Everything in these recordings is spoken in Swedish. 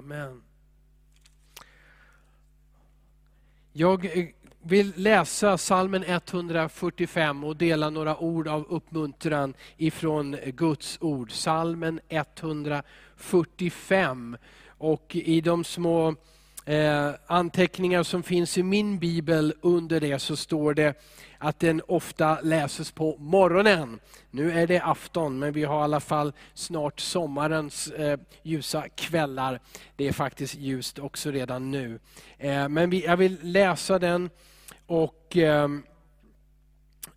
Amen. Jag eh, vill läsa salmen 145 och dela några ord av uppmuntran ifrån Guds ord. Salmen 145. Och i de små eh, anteckningar som finns i min bibel under det så står det att den ofta läses på morgonen. Nu är det afton, men vi har i alla fall snart sommarens eh, ljusa kvällar. Det är faktiskt ljust också redan nu. Eh, men vi, jag vill läsa den och ehm,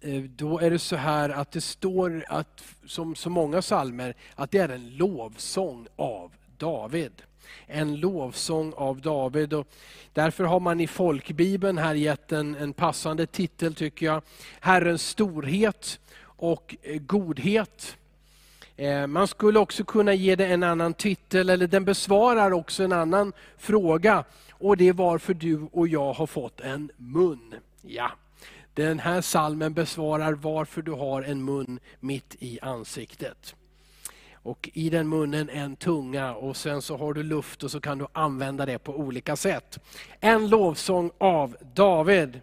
eh, då är det så här att det står, att, som så många salmer, att det är en lovsång av David en lovsång av David. Och därför har man i folkbibeln här gett en, en passande titel tycker jag. Herrens storhet och eh, godhet. Eh, man skulle också kunna ge det en annan titel, eller den besvarar också en annan fråga. Och det är varför du och jag har fått en mun. Ja, den här salmen besvarar varför du har en mun mitt i ansiktet och i den munnen en tunga och sen så har du luft och så kan du använda det på olika sätt. En lovsång av David.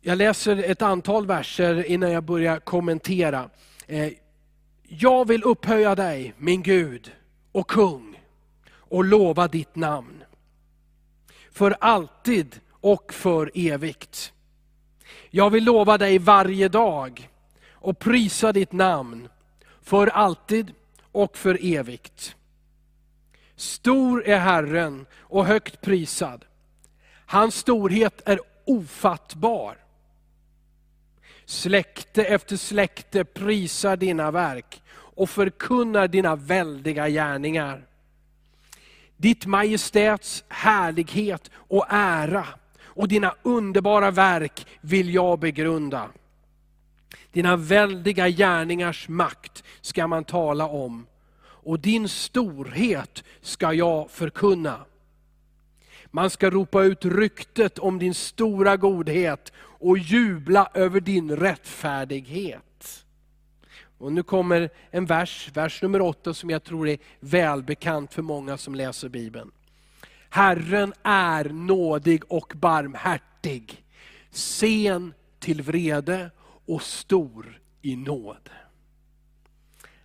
Jag läser ett antal verser innan jag börjar kommentera. Eh, jag vill upphöja dig, min Gud och kung, och lova ditt namn. För alltid och för evigt. Jag vill lova dig varje dag och prisa ditt namn för alltid och för evigt. Stor är Herren och högt prisad. Hans storhet är ofattbar. Släkte efter släkte prisar dina verk och förkunnar dina väldiga gärningar. Ditt majestäts härlighet och ära och dina underbara verk vill jag begrunda. Dina väldiga gärningars makt ska man tala om och din storhet ska jag förkunna. Man ska ropa ut ryktet om din stora godhet och jubla över din rättfärdighet. Och nu kommer en vers, vers nummer åtta, som jag tror är välbekant för många som läser Bibeln. Herren är nådig och barmhärtig, sen till vrede och stor i nåd.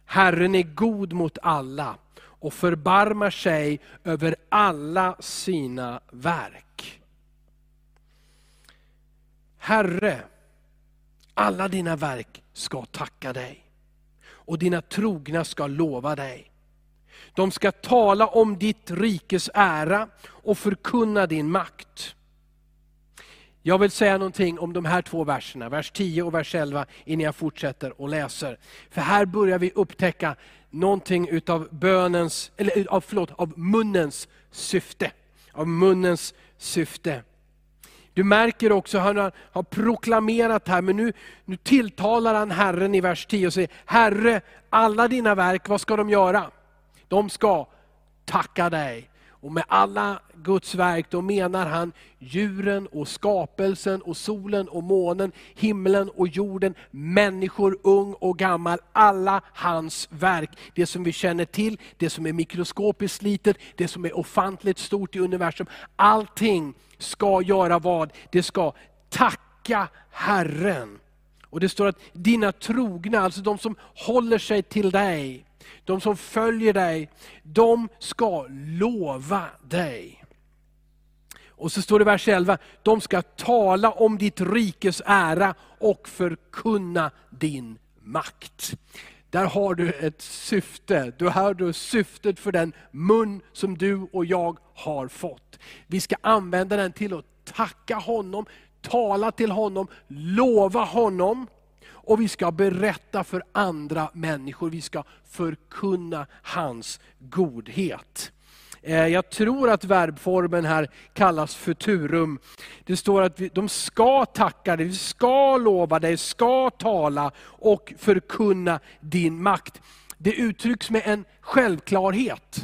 Herren är god mot alla och förbarmar sig över alla sina verk. Herre, alla dina verk ska tacka dig och dina trogna ska lova dig. De ska tala om ditt rikes ära och förkunna din makt. Jag vill säga någonting om de här två verserna, vers 10 och vers 11, innan jag fortsätter och läser. För här börjar vi upptäcka någonting utav bönens, eller eh, av, förlåt, av munnens syfte. Av munnens syfte. Du märker också, han har proklamerat här, men nu, nu tilltalar han Herren i vers 10 och säger, Herre, alla dina verk, vad ska de göra? De ska tacka dig och med alla Guds verk, då menar han djuren och skapelsen och solen och månen, himlen och jorden, människor, ung och gammal, alla hans verk. Det som vi känner till, det som är mikroskopiskt litet, det som är ofantligt stort i universum. Allting ska göra vad? Det ska tacka Herren. Och det står att dina trogna, alltså de som håller sig till dig, de som följer dig, de ska lova dig. Och så står det i vers 11, de ska tala om ditt rikes ära och förkunna din makt. Där har du ett syfte, du har du syftet för den mun som du och jag har fått. Vi ska använda den till att tacka honom, tala till honom, lova honom och vi ska berätta för andra människor, vi ska förkunna hans godhet. Eh, jag tror att verbformen här kallas futurum. Det står att de ska tacka dig, vi ska lova dig, ska tala och förkunna din makt. Det uttrycks med en självklarhet.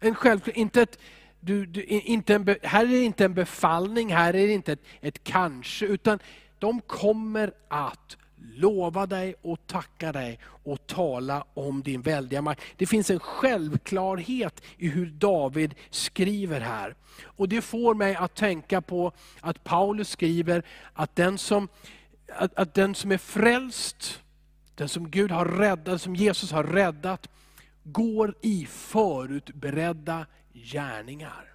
En självklarhet inte ett, du, du, inte en, här är det inte en befallning, här är det inte ett, ett kanske, utan de kommer att lova dig och tacka dig och tala om din väldiga makt. Det finns en självklarhet i hur David skriver här. Och Det får mig att tänka på att Paulus skriver att den som, att, att den som är frälst, den som Gud har räddat, som Jesus har räddat, går i förutberedda gärningar.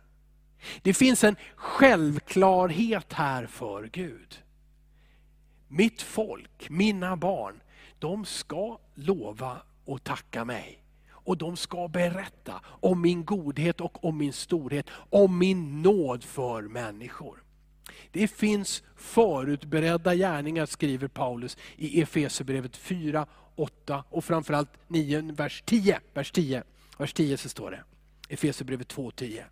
Det finns en självklarhet här för Gud. Mitt folk, mina barn, de ska lova och tacka mig. Och de ska berätta om min godhet och om min storhet, om min nåd för människor. Det finns förutberedda gärningar, skriver Paulus i Efesierbrevet 4, 8 och framförallt 9, vers 10. Vers 10, vers 10 så står det. Efesierbrevet 2.10.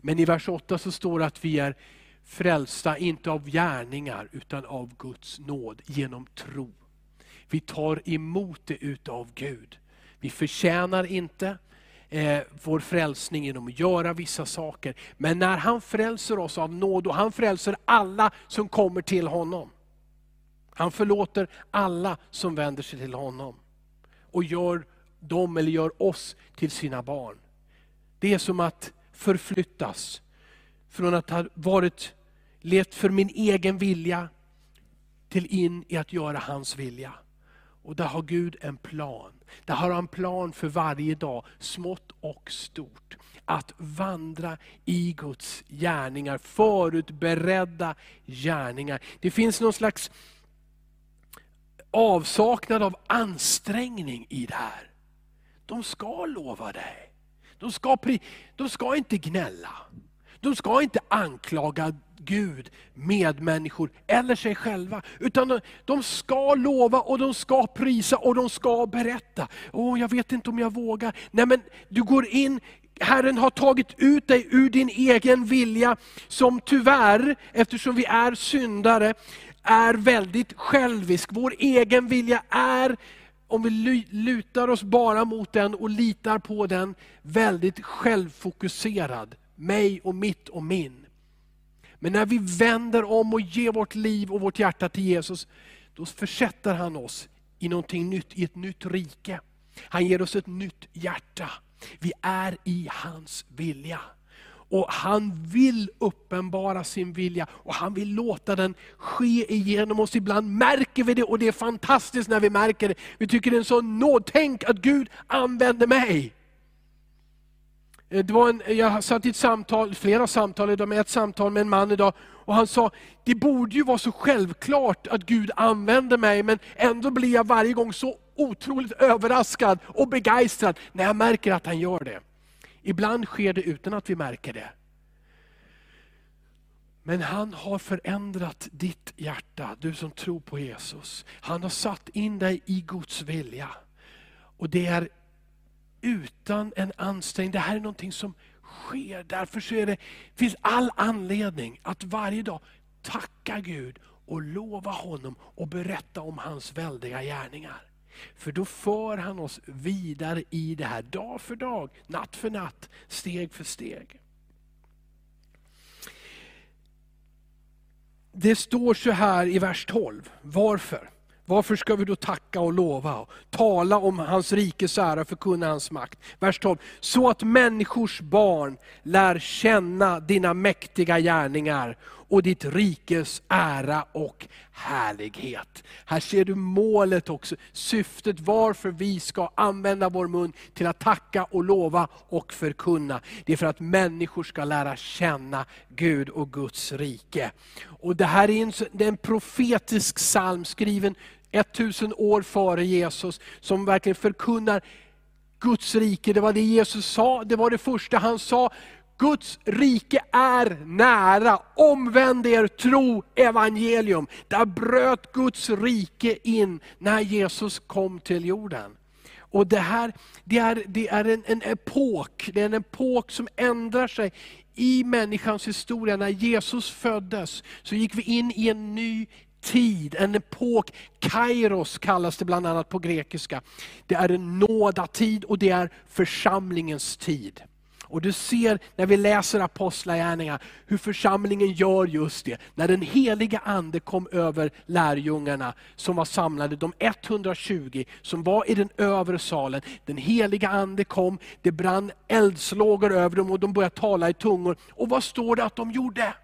Men i vers 8 så står det att vi är frälsta, inte av gärningar, utan av Guds nåd, genom tro. Vi tar emot det utav Gud. Vi förtjänar inte eh, vår frälsning genom att göra vissa saker. Men när han frälser oss av nåd, och han frälser alla som kommer till honom. Han förlåter alla som vänder sig till honom. Och gör dem, eller gör oss, till sina barn. Det är som att förflyttas från att ha varit, levt för min egen vilja, till in i att göra hans vilja. Och där har Gud en plan. Där har han en plan för varje dag, smått och stort. Att vandra i Guds gärningar, förutberedda gärningar. Det finns någon slags avsaknad av ansträngning i det här. De ska lova dig. De ska, de ska inte gnälla. De ska inte anklaga Gud, medmänniskor eller sig själva. Utan de, de, ska lova och de ska prisa och de ska berätta. Åh, jag vet inte om jag vågar. Nej men du går in, Herren har tagit ut dig ur din egen vilja, som tyvärr, eftersom vi är syndare, är väldigt självisk. Vår egen vilja är om vi lutar oss bara mot den och litar på den, väldigt självfokuserad. Mig och mitt och min. Men när vi vänder om och ger vårt liv och vårt hjärta till Jesus, då försätter han oss i någonting nytt, i ett nytt rike. Han ger oss ett nytt hjärta. Vi är i hans vilja. Och Han vill uppenbara sin vilja och han vill låta den ske igenom oss. Ibland märker vi det och det är fantastiskt när vi märker det. Vi tycker det är en sån nåd. Tänk att Gud använder mig. Eh, det var en, jag satt i ett samtal, flera samtal idag, med ett samtal med en man idag. Och han sa, det borde ju vara så självklart att Gud använder mig, men ändå blir jag varje gång så otroligt överraskad och begeistrad när jag märker att han gör det. Ibland sker det utan att vi märker det. Men han har förändrat ditt hjärta, du som tror på Jesus. Han har satt in dig i Guds vilja. Och det är utan en ansträngning, det här är någonting som sker. Därför så är det, finns all anledning att varje dag tacka Gud och lova honom och berätta om hans väldiga gärningar. För då för han oss vidare i det här, dag för dag, natt för natt, steg för steg. Det står så här i vers 12, varför? Varför ska vi då tacka och lova och tala om hans rikes ära, förkunna hans makt? Vers 12. Så att människors barn lär känna dina mäktiga gärningar och ditt rikes ära och härlighet. Här ser du målet också, syftet varför vi ska använda vår mun till att tacka och lova och förkunna. Det är för att människor ska lära känna Gud och Guds rike. Och Det här är en, det är en profetisk psalm skriven 1000 år före Jesus, som verkligen förkunnar Guds rike. Det var det Jesus sa, det var det första han sa. Guds rike är nära, omvänd er, tro evangelium. Där bröt Guds rike in när Jesus kom till jorden. Och Det här det är, det är en, en epok, det är en epok som ändrar sig i människans historia. När Jesus föddes så gick vi in i en ny tid, en epok. Kairos kallas det bland annat på grekiska. Det är en nådatid och det är församlingens tid. Och du ser när vi läser Apostlagärningarna hur församlingen gör just det. När den heliga Ande kom över lärjungarna som var samlade, de 120 som var i den övre salen. Den heliga Ande kom, det brann eldslågor över dem och de började tala i tungor. Och vad står det att de gjorde?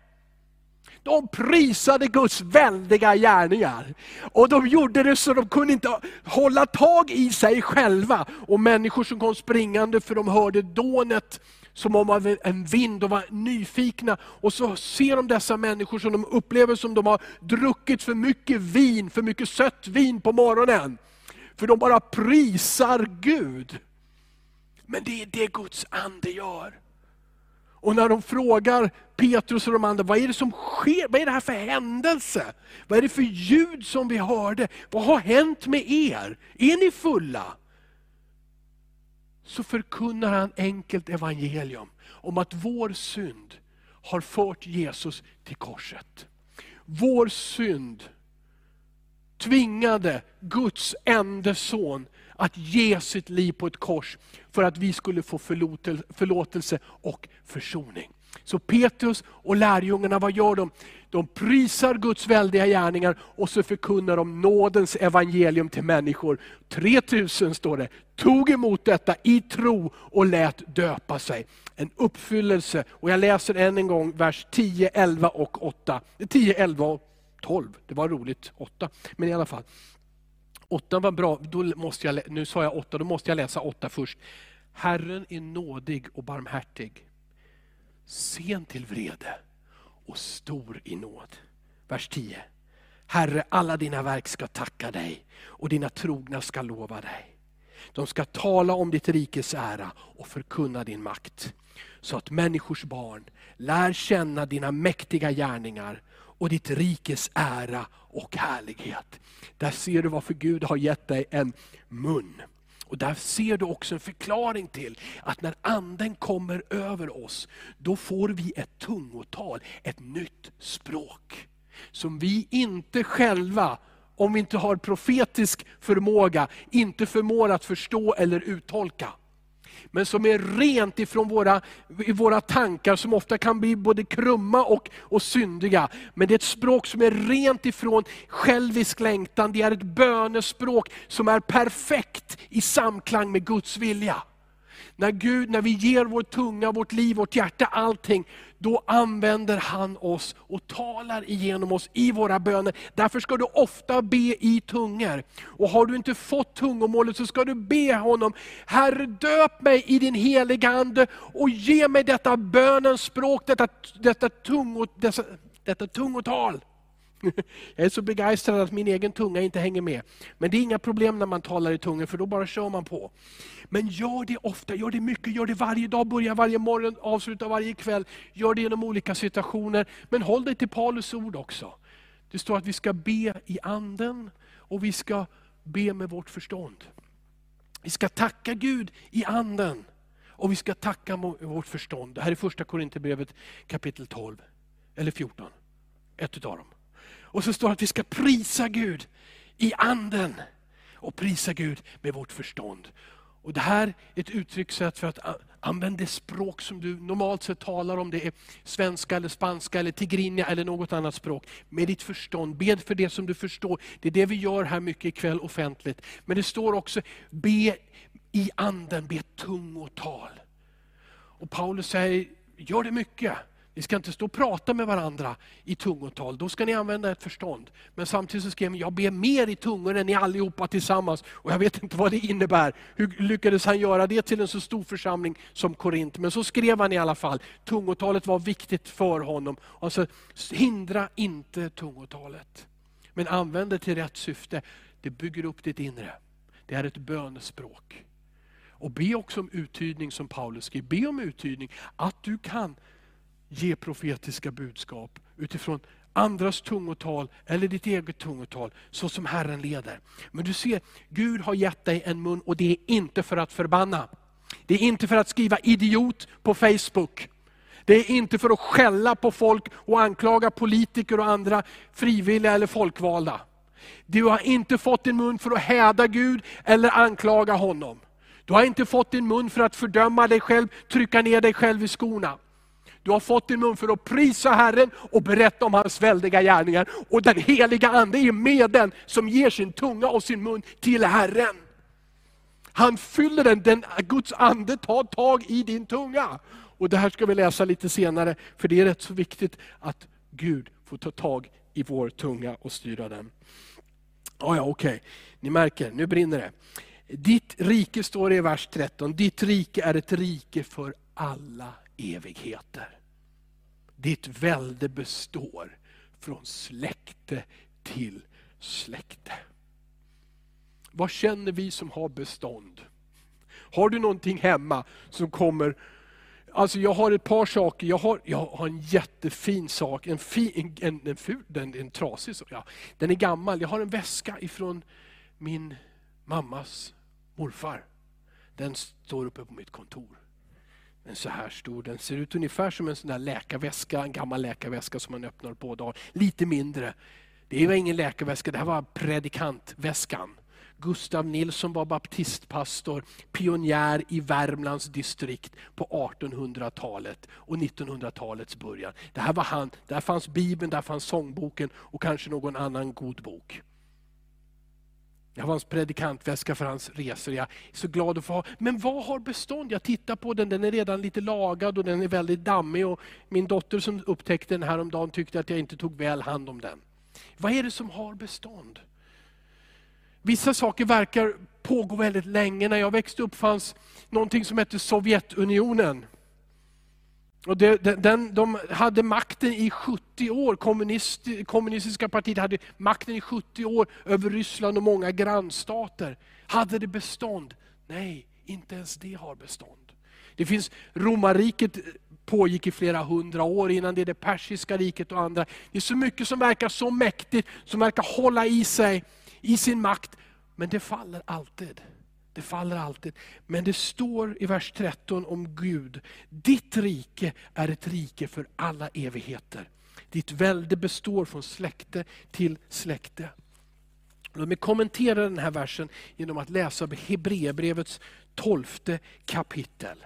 De prisade Guds väldiga gärningar. Och de gjorde det så de kunde inte hålla tag i sig själva. Och människor som kom springande för de hörde dånet som om av en vind och var nyfikna. Och så ser de dessa människor som de upplever som de har druckit för mycket vin, för mycket sött vin på morgonen. För de bara prisar Gud. Men det är det Guds ande gör. Och när de frågar Petrus och de andra, vad är det som sker? Vad är det här för händelse? Vad är det för ljud som vi hörde? Vad har hänt med er? Är ni fulla? Så förkunnar han enkelt evangelium om att vår synd har fört Jesus till korset. Vår synd tvingade Guds enda son att ge sitt liv på ett kors för att vi skulle få förlåtelse och försoning. Så Petrus och lärjungarna, vad gör de? De prisar Guds väldiga gärningar och så förkunnar de nådens evangelium till människor. 3000 står det, tog emot detta i tro och lät döpa sig. En uppfyllelse, och jag läser än en gång vers 10, 11 och 8. 10, 11 och 12, det var roligt, 8, men i alla fall. Åttan var bra, då måste jag, nu sa jag åtta, då måste jag läsa åtta först. Herren är nådig och barmhärtig, sen till vrede och stor i nåd. Vers 10. Herre, alla dina verk ska tacka dig och dina trogna ska lova dig. De ska tala om ditt rikes ära och förkunna din makt. Så att människors barn lär känna dina mäktiga gärningar och ditt rikes ära och härlighet. Där ser du varför Gud har gett dig en mun. Och där ser du också en förklaring till att när anden kommer över oss, då får vi ett tungotal, ett nytt språk. Som vi inte själva, om vi inte har profetisk förmåga, inte förmår att förstå eller uttolka men som är rent ifrån våra, våra tankar, som ofta kan bli både krumma och, och syndiga. Men det är ett språk som är rent ifrån självisk längtan, det är ett bönespråk som är perfekt i samklang med Guds vilja. När Gud, när vi ger vår tunga, vårt liv, vårt hjärta, allting, då använder han oss och talar igenom oss i våra böner. Därför ska du ofta be i tungor. Och har du inte fått tungomålet så ska du be honom, Herre döp mig i din heliga Ande och ge mig detta bönens språk, detta, detta, tungo, detta, detta tungotal. Jag är så begeistrad att min egen tunga inte hänger med. Men det är inga problem när man talar i tungor, för då bara kör man på. Men gör det ofta, gör det mycket, gör det varje dag, börja varje morgon, avsluta varje kväll. Gör det genom olika situationer. Men håll dig till Paulus ord också. Det står att vi ska be i anden och vi ska be med vårt förstånd. Vi ska tacka Gud i anden och vi ska tacka med vårt förstånd. Det här är första Korinthierbrevet kapitel 12, eller 14. Ett utav dem. Och så står det att vi ska prisa Gud i anden och prisa Gud med vårt förstånd. Och Det här är ett uttryckssätt för att använda det språk som du normalt sett talar om. Det är svenska, eller spanska, eller tigrinja eller något annat språk. Med ditt förstånd, bed för det som du förstår. Det är det vi gör här mycket ikväll offentligt. Men det står också, be i anden, be tungotal. Och Paulus säger, gör det mycket. Ni ska inte stå och prata med varandra i tungotal, då ska ni använda ert förstånd. Men samtidigt så skrev han, jag ber mer i tungor än ni allihopa tillsammans. Och jag vet inte vad det innebär. Hur lyckades han göra det till en så stor församling som Korint? Men så skrev han i alla fall. Tungotalet var viktigt för honom. Alltså, hindra inte tungotalet. Men använd det till rätt syfte. Det bygger upp ditt inre. Det är ett bönespråk. Och be också om uttydning som Paulus skrev. Be om uttydning, att du kan ge profetiska budskap utifrån andras tungotal eller ditt eget tungotal, så som Herren leder. Men du ser, Gud har gett dig en mun och det är inte för att förbanna. Det är inte för att skriva idiot på Facebook. Det är inte för att skälla på folk och anklaga politiker och andra frivilliga eller folkvalda. Du har inte fått din mun för att häda Gud eller anklaga honom. Du har inte fått din mun för att fördöma dig själv, trycka ner dig själv i skorna. Du har fått din mun för att prisa Herren och berätta om hans väldiga gärningar. Och den heliga Ande är med den som ger sin tunga och sin mun till Herren. Han fyller den, den Guds ande tar tag i din tunga. Och Det här ska vi läsa lite senare, för det är rätt så viktigt att Gud får ta tag i vår tunga och styra den. Oh ja, okej. Okay. Ni märker, nu brinner det. Ditt rike står i vers 13, ditt rike är ett rike för alla evigheter. Ditt välde består från släkte till släkte. Vad känner vi som har bestånd? Har du någonting hemma som kommer Alltså jag har ett par saker, jag har, jag har en jättefin sak, en, fi, en, en, ful, en, en trasig, ja, den är gammal. Jag har en väska ifrån min mammas morfar. Den står uppe på mitt kontor. Den är så här stor, den ser ut ungefär som en sån där läkarväska, en gammal läkarväska som man öppnar på dagen. Lite mindre. Det var ingen läkarväska, det här var predikantväskan. Gustav Nilsson var baptistpastor, pionjär i Värmlands distrikt på 1800-talet och 1900-talets början. Det här var han, där fanns Bibeln, där fanns sångboken och kanske någon annan god bok. Jag var hans predikantväska för hans resor. Jag är så glad att få ha. Men vad har bestånd? Jag tittar på den, den är redan lite lagad och den är väldigt dammig. Och min dotter som upptäckte den häromdagen tyckte att jag inte tog väl hand om den. Vad är det som har bestånd? Vissa saker verkar pågå väldigt länge. När jag växte upp fanns någonting som hette Sovjetunionen. Och det, den, de hade makten i 70 år, Kommunist, kommunistiska partiet hade makten i 70 år över Ryssland och många grannstater. Hade det bestånd? Nej, inte ens det har bestånd. Det finns romarriket pågick i flera hundra år, innan det är det persiska riket och andra. Det är så mycket som verkar så mäktigt, som verkar hålla i sig i sin makt. Men det faller alltid. Det faller alltid. Men det står i vers 13 om Gud. Ditt rike är ett rike för alla evigheter. Ditt välde består från släkte till släkte. Låt mig kommentera den här versen genom att läsa Hebreerbrevets tolfte kapitel.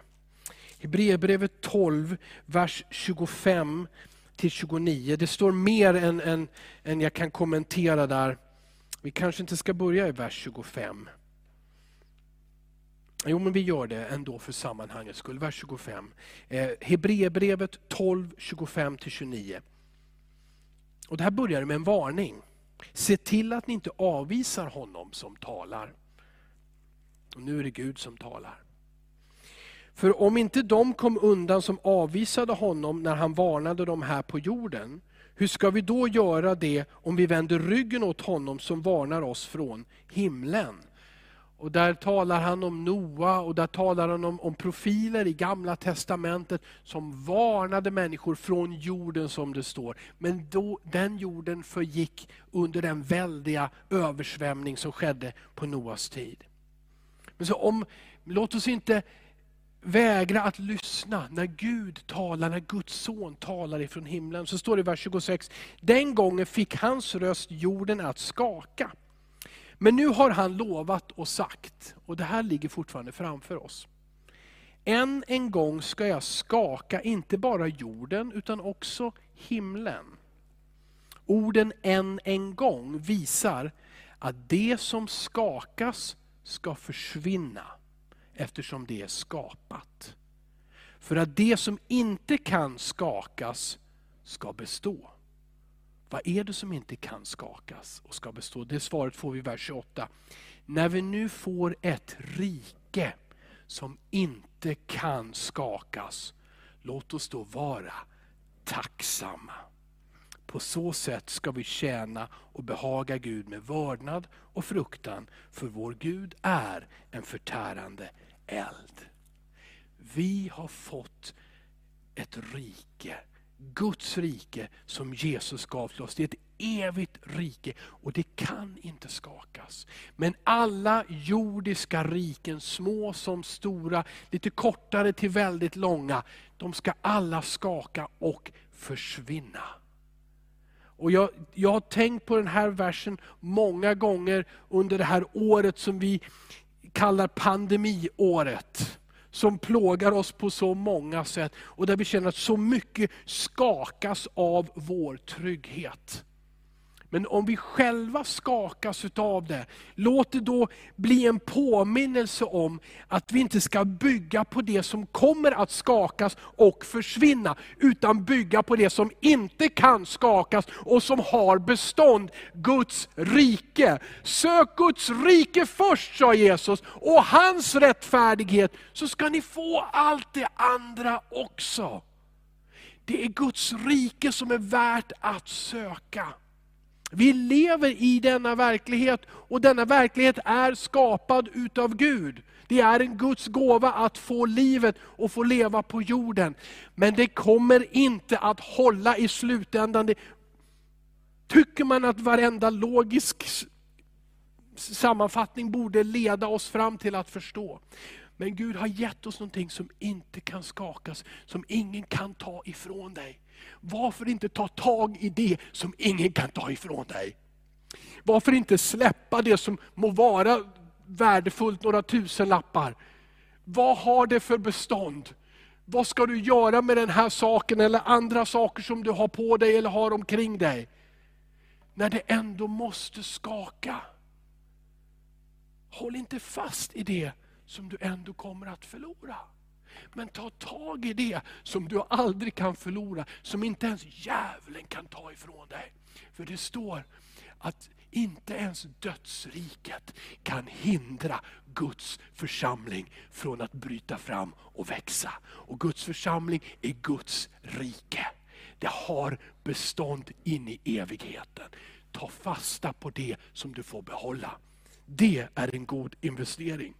Hebreerbrevet 12, vers 25 till 29. Det står mer än, än, än jag kan kommentera där. Vi kanske inte ska börja i vers 25. Jo, men vi gör det ändå för sammanhangets skull. Vers 25. Eh, Hebreerbrevet 12, 25-29. Och Det här börjar med en varning. Se till att ni inte avvisar honom som talar. Och nu är det Gud som talar. För om inte de kom undan som avvisade honom när han varnade dem här på jorden, hur ska vi då göra det om vi vänder ryggen åt honom som varnar oss från himlen? Och Där talar han om Noa och där talar han om, om profiler i Gamla Testamentet som varnade människor från jorden som det står. Men då, den jorden förgick under den väldiga översvämning som skedde på Noas tid. Men så om, låt oss inte vägra att lyssna när Gud talar, när Guds son talar ifrån himlen. Så står det i vers 26, den gången fick hans röst jorden att skaka. Men nu har han lovat och sagt, och det här ligger fortfarande framför oss. Än en gång ska jag skaka inte bara jorden utan också himlen. Orden än en gång visar att det som skakas ska försvinna eftersom det är skapat. För att det som inte kan skakas ska bestå. Vad är det som inte kan skakas och ska bestå? Det svaret får vi i vers 28. När vi nu får ett rike som inte kan skakas, låt oss då vara tacksamma. På så sätt ska vi tjäna och behaga Gud med vördnad och fruktan, för vår Gud är en förtärande eld. Vi har fått ett rike, Guds rike som Jesus gav till oss. Det är ett evigt rike och det kan inte skakas. Men alla jordiska riken, små som stora, lite kortare till väldigt långa, de ska alla skaka och försvinna. Och jag, jag har tänkt på den här versen många gånger under det här året som vi kallar pandemiåret som plågar oss på så många sätt och där vi känner att så mycket skakas av vår trygghet. Men om vi själva skakas utav det, låt det då bli en påminnelse om att vi inte ska bygga på det som kommer att skakas och försvinna, utan bygga på det som inte kan skakas och som har bestånd, Guds rike. Sök Guds rike först, sa Jesus, och hans rättfärdighet, så ska ni få allt det andra också. Det är Guds rike som är värt att söka. Vi lever i denna verklighet och denna verklighet är skapad utav Gud. Det är en Guds gåva att få livet och få leva på jorden. Men det kommer inte att hålla i slutändan. Tycker man att varenda logisk sammanfattning borde leda oss fram till att förstå. Men Gud har gett oss någonting som inte kan skakas, som ingen kan ta ifrån dig. Varför inte ta tag i det som ingen kan ta ifrån dig? Varför inte släppa det som må vara värdefullt, några tusen lappar? Vad har det för bestånd? Vad ska du göra med den här saken eller andra saker som du har på dig eller har omkring dig? När det ändå måste skaka. Håll inte fast i det som du ändå kommer att förlora. Men ta tag i det som du aldrig kan förlora, som inte ens djävulen kan ta ifrån dig. För det står att inte ens dödsriket kan hindra Guds församling från att bryta fram och växa. Och Guds församling är Guds rike. Det har bestånd in i evigheten. Ta fasta på det som du får behålla. Det är en god investering.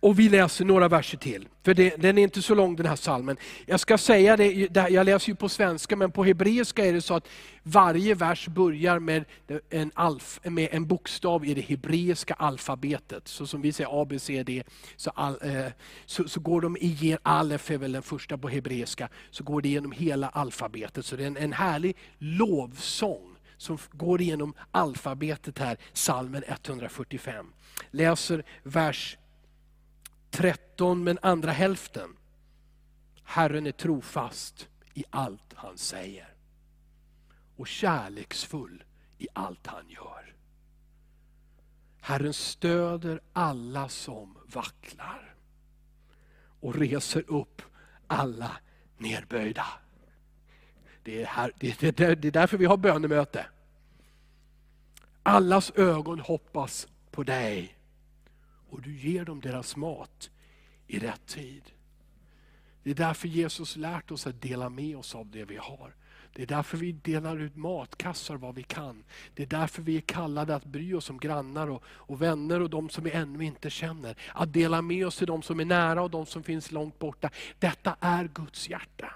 Och vi läser några verser till, för det, den är inte så lång den här salmen. Jag ska säga det, jag läser ju på svenska, men på hebreiska är det så att varje vers börjar med en, alf, med en bokstav i det hebreiska alfabetet. Så som vi säger A, B, C, D, så, all, eh, så, så, går de igen, Alef är väl den första på hebreiska, så går det igenom hela alfabetet. Så det är en, en härlig lovsång som går igenom alfabetet här, salmen 145. Läser vers 13 men andra hälften. Herren är trofast i allt han säger. Och kärleksfull i allt han gör. Herren stöder alla som vacklar. Och reser upp alla nerböjda. Det är, här, det, det, det är därför vi har bönemöte. Allas ögon hoppas på dig och du ger dem deras mat i rätt tid. Det är därför Jesus lärt oss att dela med oss av det vi har. Det är därför vi delar ut matkassar vad vi kan. Det är därför vi är kallade att bry oss om grannar och, och vänner och de som vi ännu inte känner. Att dela med oss till de som är nära och de som finns långt borta. Detta är Guds hjärta.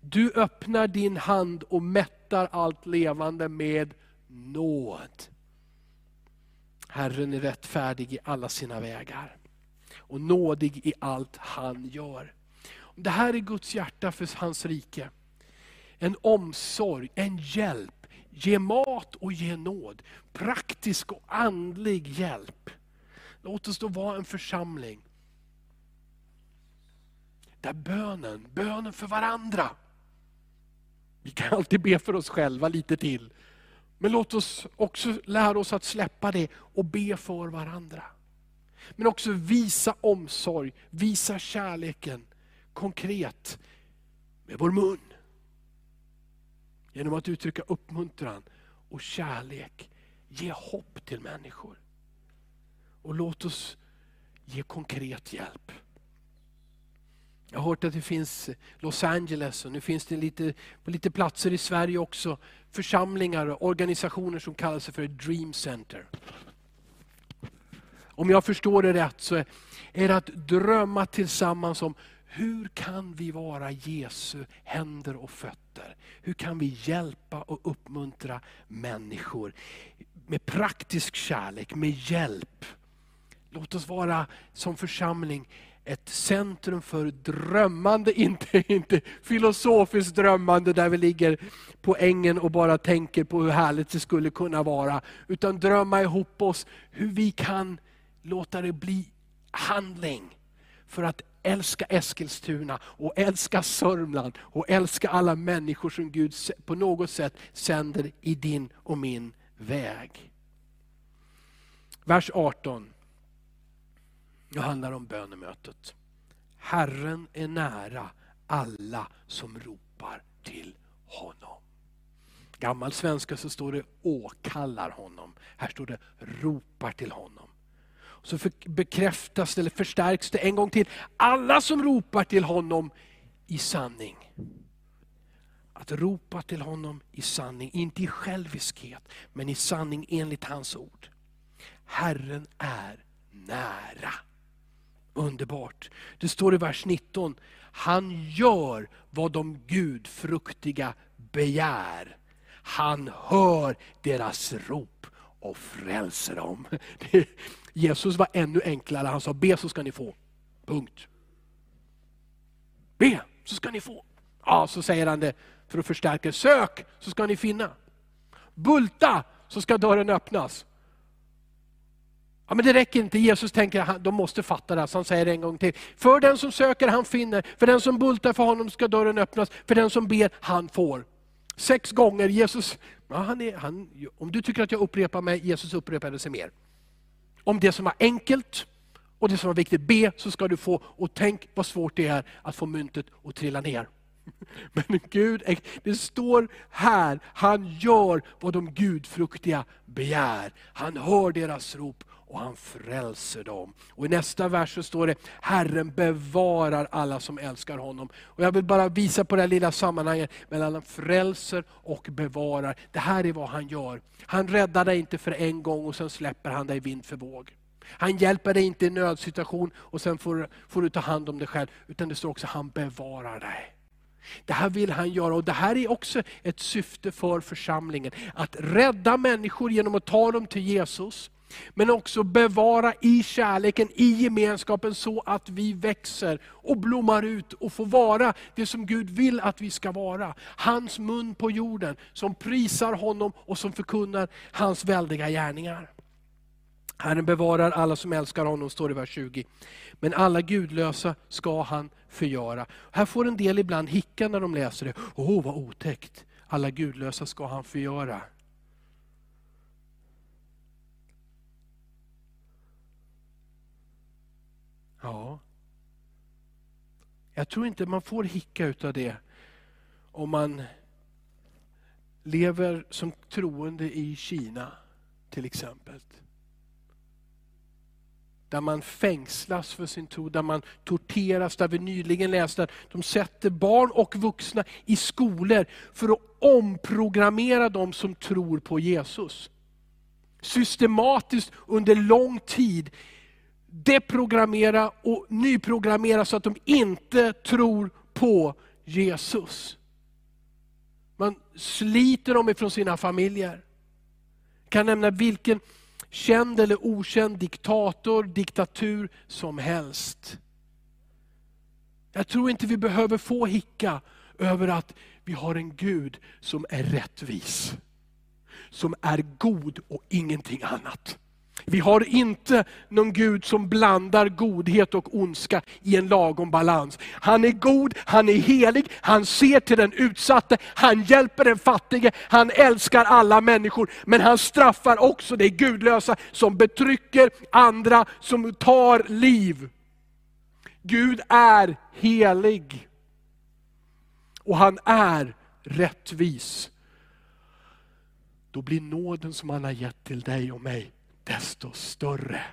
Du öppnar din hand och mättar allt levande med nåd. Herren är rättfärdig i alla sina vägar och nådig i allt han gör. Det här är Guds hjärta för hans rike. En omsorg, en hjälp, ge mat och ge nåd. Praktisk och andlig hjälp. Låt oss då vara en församling där bönen, bönen för varandra. Vi kan alltid be för oss själva lite till. Men låt oss också lära oss att släppa det och be för varandra. Men också visa omsorg, visa kärleken konkret med vår mun. Genom att uttrycka uppmuntran och kärlek. Ge hopp till människor. Och låt oss ge konkret hjälp. Jag har hört att det finns Los Angeles och nu finns det lite, på lite platser i Sverige också församlingar och organisationer som kallar sig för ett Dream Center. Om jag förstår det rätt så är det att drömma tillsammans om hur kan vi vara Jesu händer och fötter? Hur kan vi hjälpa och uppmuntra människor med praktisk kärlek, med hjälp? Låt oss vara som församling ett centrum för drömmande, inte, inte filosofiskt drömmande där vi ligger på ängen och bara tänker på hur härligt det skulle kunna vara. Utan drömma ihop oss hur vi kan låta det bli handling. För att älska Eskilstuna och älska Sörmland och älska alla människor som Gud på något sätt sänder i din och min väg. Vers 18. Det handlar om bönemötet. Herren är nära alla som ropar till honom. Gammal svenska så står det åkallar honom. Här står det ropar till honom. Så bekräftas eller förstärks det en gång till. Alla som ropar till honom i sanning. Att ropa till honom i sanning, inte i själviskhet, men i sanning enligt hans ord. Herren är nära. Underbart. Det står i vers 19, han gör vad de gudfruktiga begär. Han hör deras rop och frälser dem. Jesus var ännu enklare, han sa be så ska ni få. Punkt. Be så ska ni få. Ja, så säger han det för att förstärka. Sök så ska ni finna. Bulta så ska dörren öppnas. Ja, men det räcker inte, Jesus tänker att de måste fatta det, så han säger det en gång till. För den som söker han finner, för den som bultar för honom ska dörren öppnas, för den som ber han får. Sex gånger, Jesus, ja, han är, han, om du tycker att jag upprepar mig, Jesus upprepade sig mer. Om det som var enkelt och det som var viktigt, be så ska du få. Och tänk vad svårt det är att få myntet att trilla ner. Men Gud, det står här, han gör vad de gudfruktiga begär. Han hör deras rop och han frälser dem. Och I nästa vers så står det, Herren bevarar alla som älskar honom. Och Jag vill bara visa på det här lilla sammanhanget mellan han frälser och bevarar. Det här är vad han gör. Han räddar dig inte för en gång och sen släpper han dig vind för våg. Han hjälper dig inte i nödsituation och sen får, får du ta hand om dig själv. Utan det står också, han bevarar dig. Det här vill han göra och det här är också ett syfte för församlingen. Att rädda människor genom att ta dem till Jesus. Men också bevara i kärleken, i gemenskapen så att vi växer och blommar ut och får vara det som Gud vill att vi ska vara. Hans mun på jorden som prisar honom och som förkunnar hans väldiga gärningar. Herren bevarar alla som älskar honom, står det i vers 20. Men alla gudlösa ska han förgöra. Här får en del ibland hicka när de läser det. Åh, oh, vad otäckt. Alla gudlösa ska han förgöra. Ja. Jag tror inte man får hicka utav det om man lever som troende i Kina till exempel. Där man fängslas för sin tro, där man torteras, där vi nyligen läste att de sätter barn och vuxna i skolor för att omprogrammera de som tror på Jesus. Systematiskt under lång tid deprogrammera och nyprogrammera så att de inte tror på Jesus. Man sliter dem ifrån sina familjer. Jag kan nämna vilken känd eller okänd diktator, diktatur som helst. Jag tror inte vi behöver få hicka över att vi har en Gud som är rättvis. Som är god och ingenting annat. Vi har inte någon Gud som blandar godhet och ondska i en lagom balans. Han är god, han är helig, han ser till den utsatte, han hjälper den fattige, han älskar alla människor. Men han straffar också det gudlösa som betrycker andra, som tar liv. Gud är helig. Och han är rättvis. Då blir nåden som han har gett till dig och mig desto större.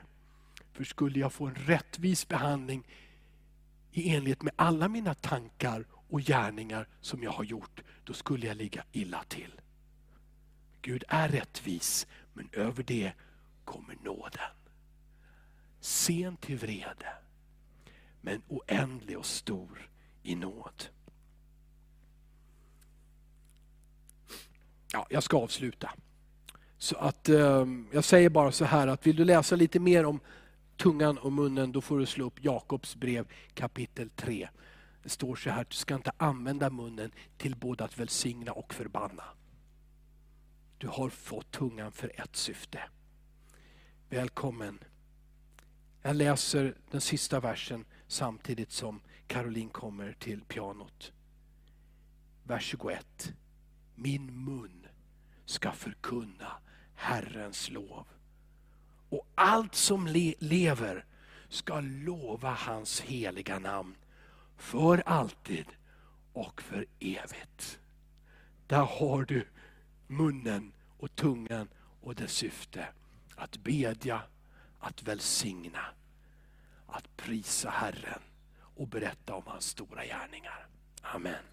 För skulle jag få en rättvis behandling i enlighet med alla mina tankar och gärningar som jag har gjort, då skulle jag ligga illa till. Gud är rättvis, men över det kommer nåden. Sen till vrede, men oändlig och stor i nåd. Ja, jag ska avsluta. Så att, eh, jag säger bara så här att vill du läsa lite mer om tungan och munnen, då får du slå upp Jakobs brev kapitel 3. Det står så här, du ska inte använda munnen till både att välsigna och förbanna. Du har fått tungan för ett syfte. Välkommen. Jag läser den sista versen samtidigt som Caroline kommer till pianot. Vers 21. Min mun ska förkunna Herrens lov. Och allt som le lever ska lova hans heliga namn för alltid och för evigt. Där har du munnen och tungan och dess syfte. Att bedja, att välsigna, att prisa Herren och berätta om hans stora gärningar. Amen.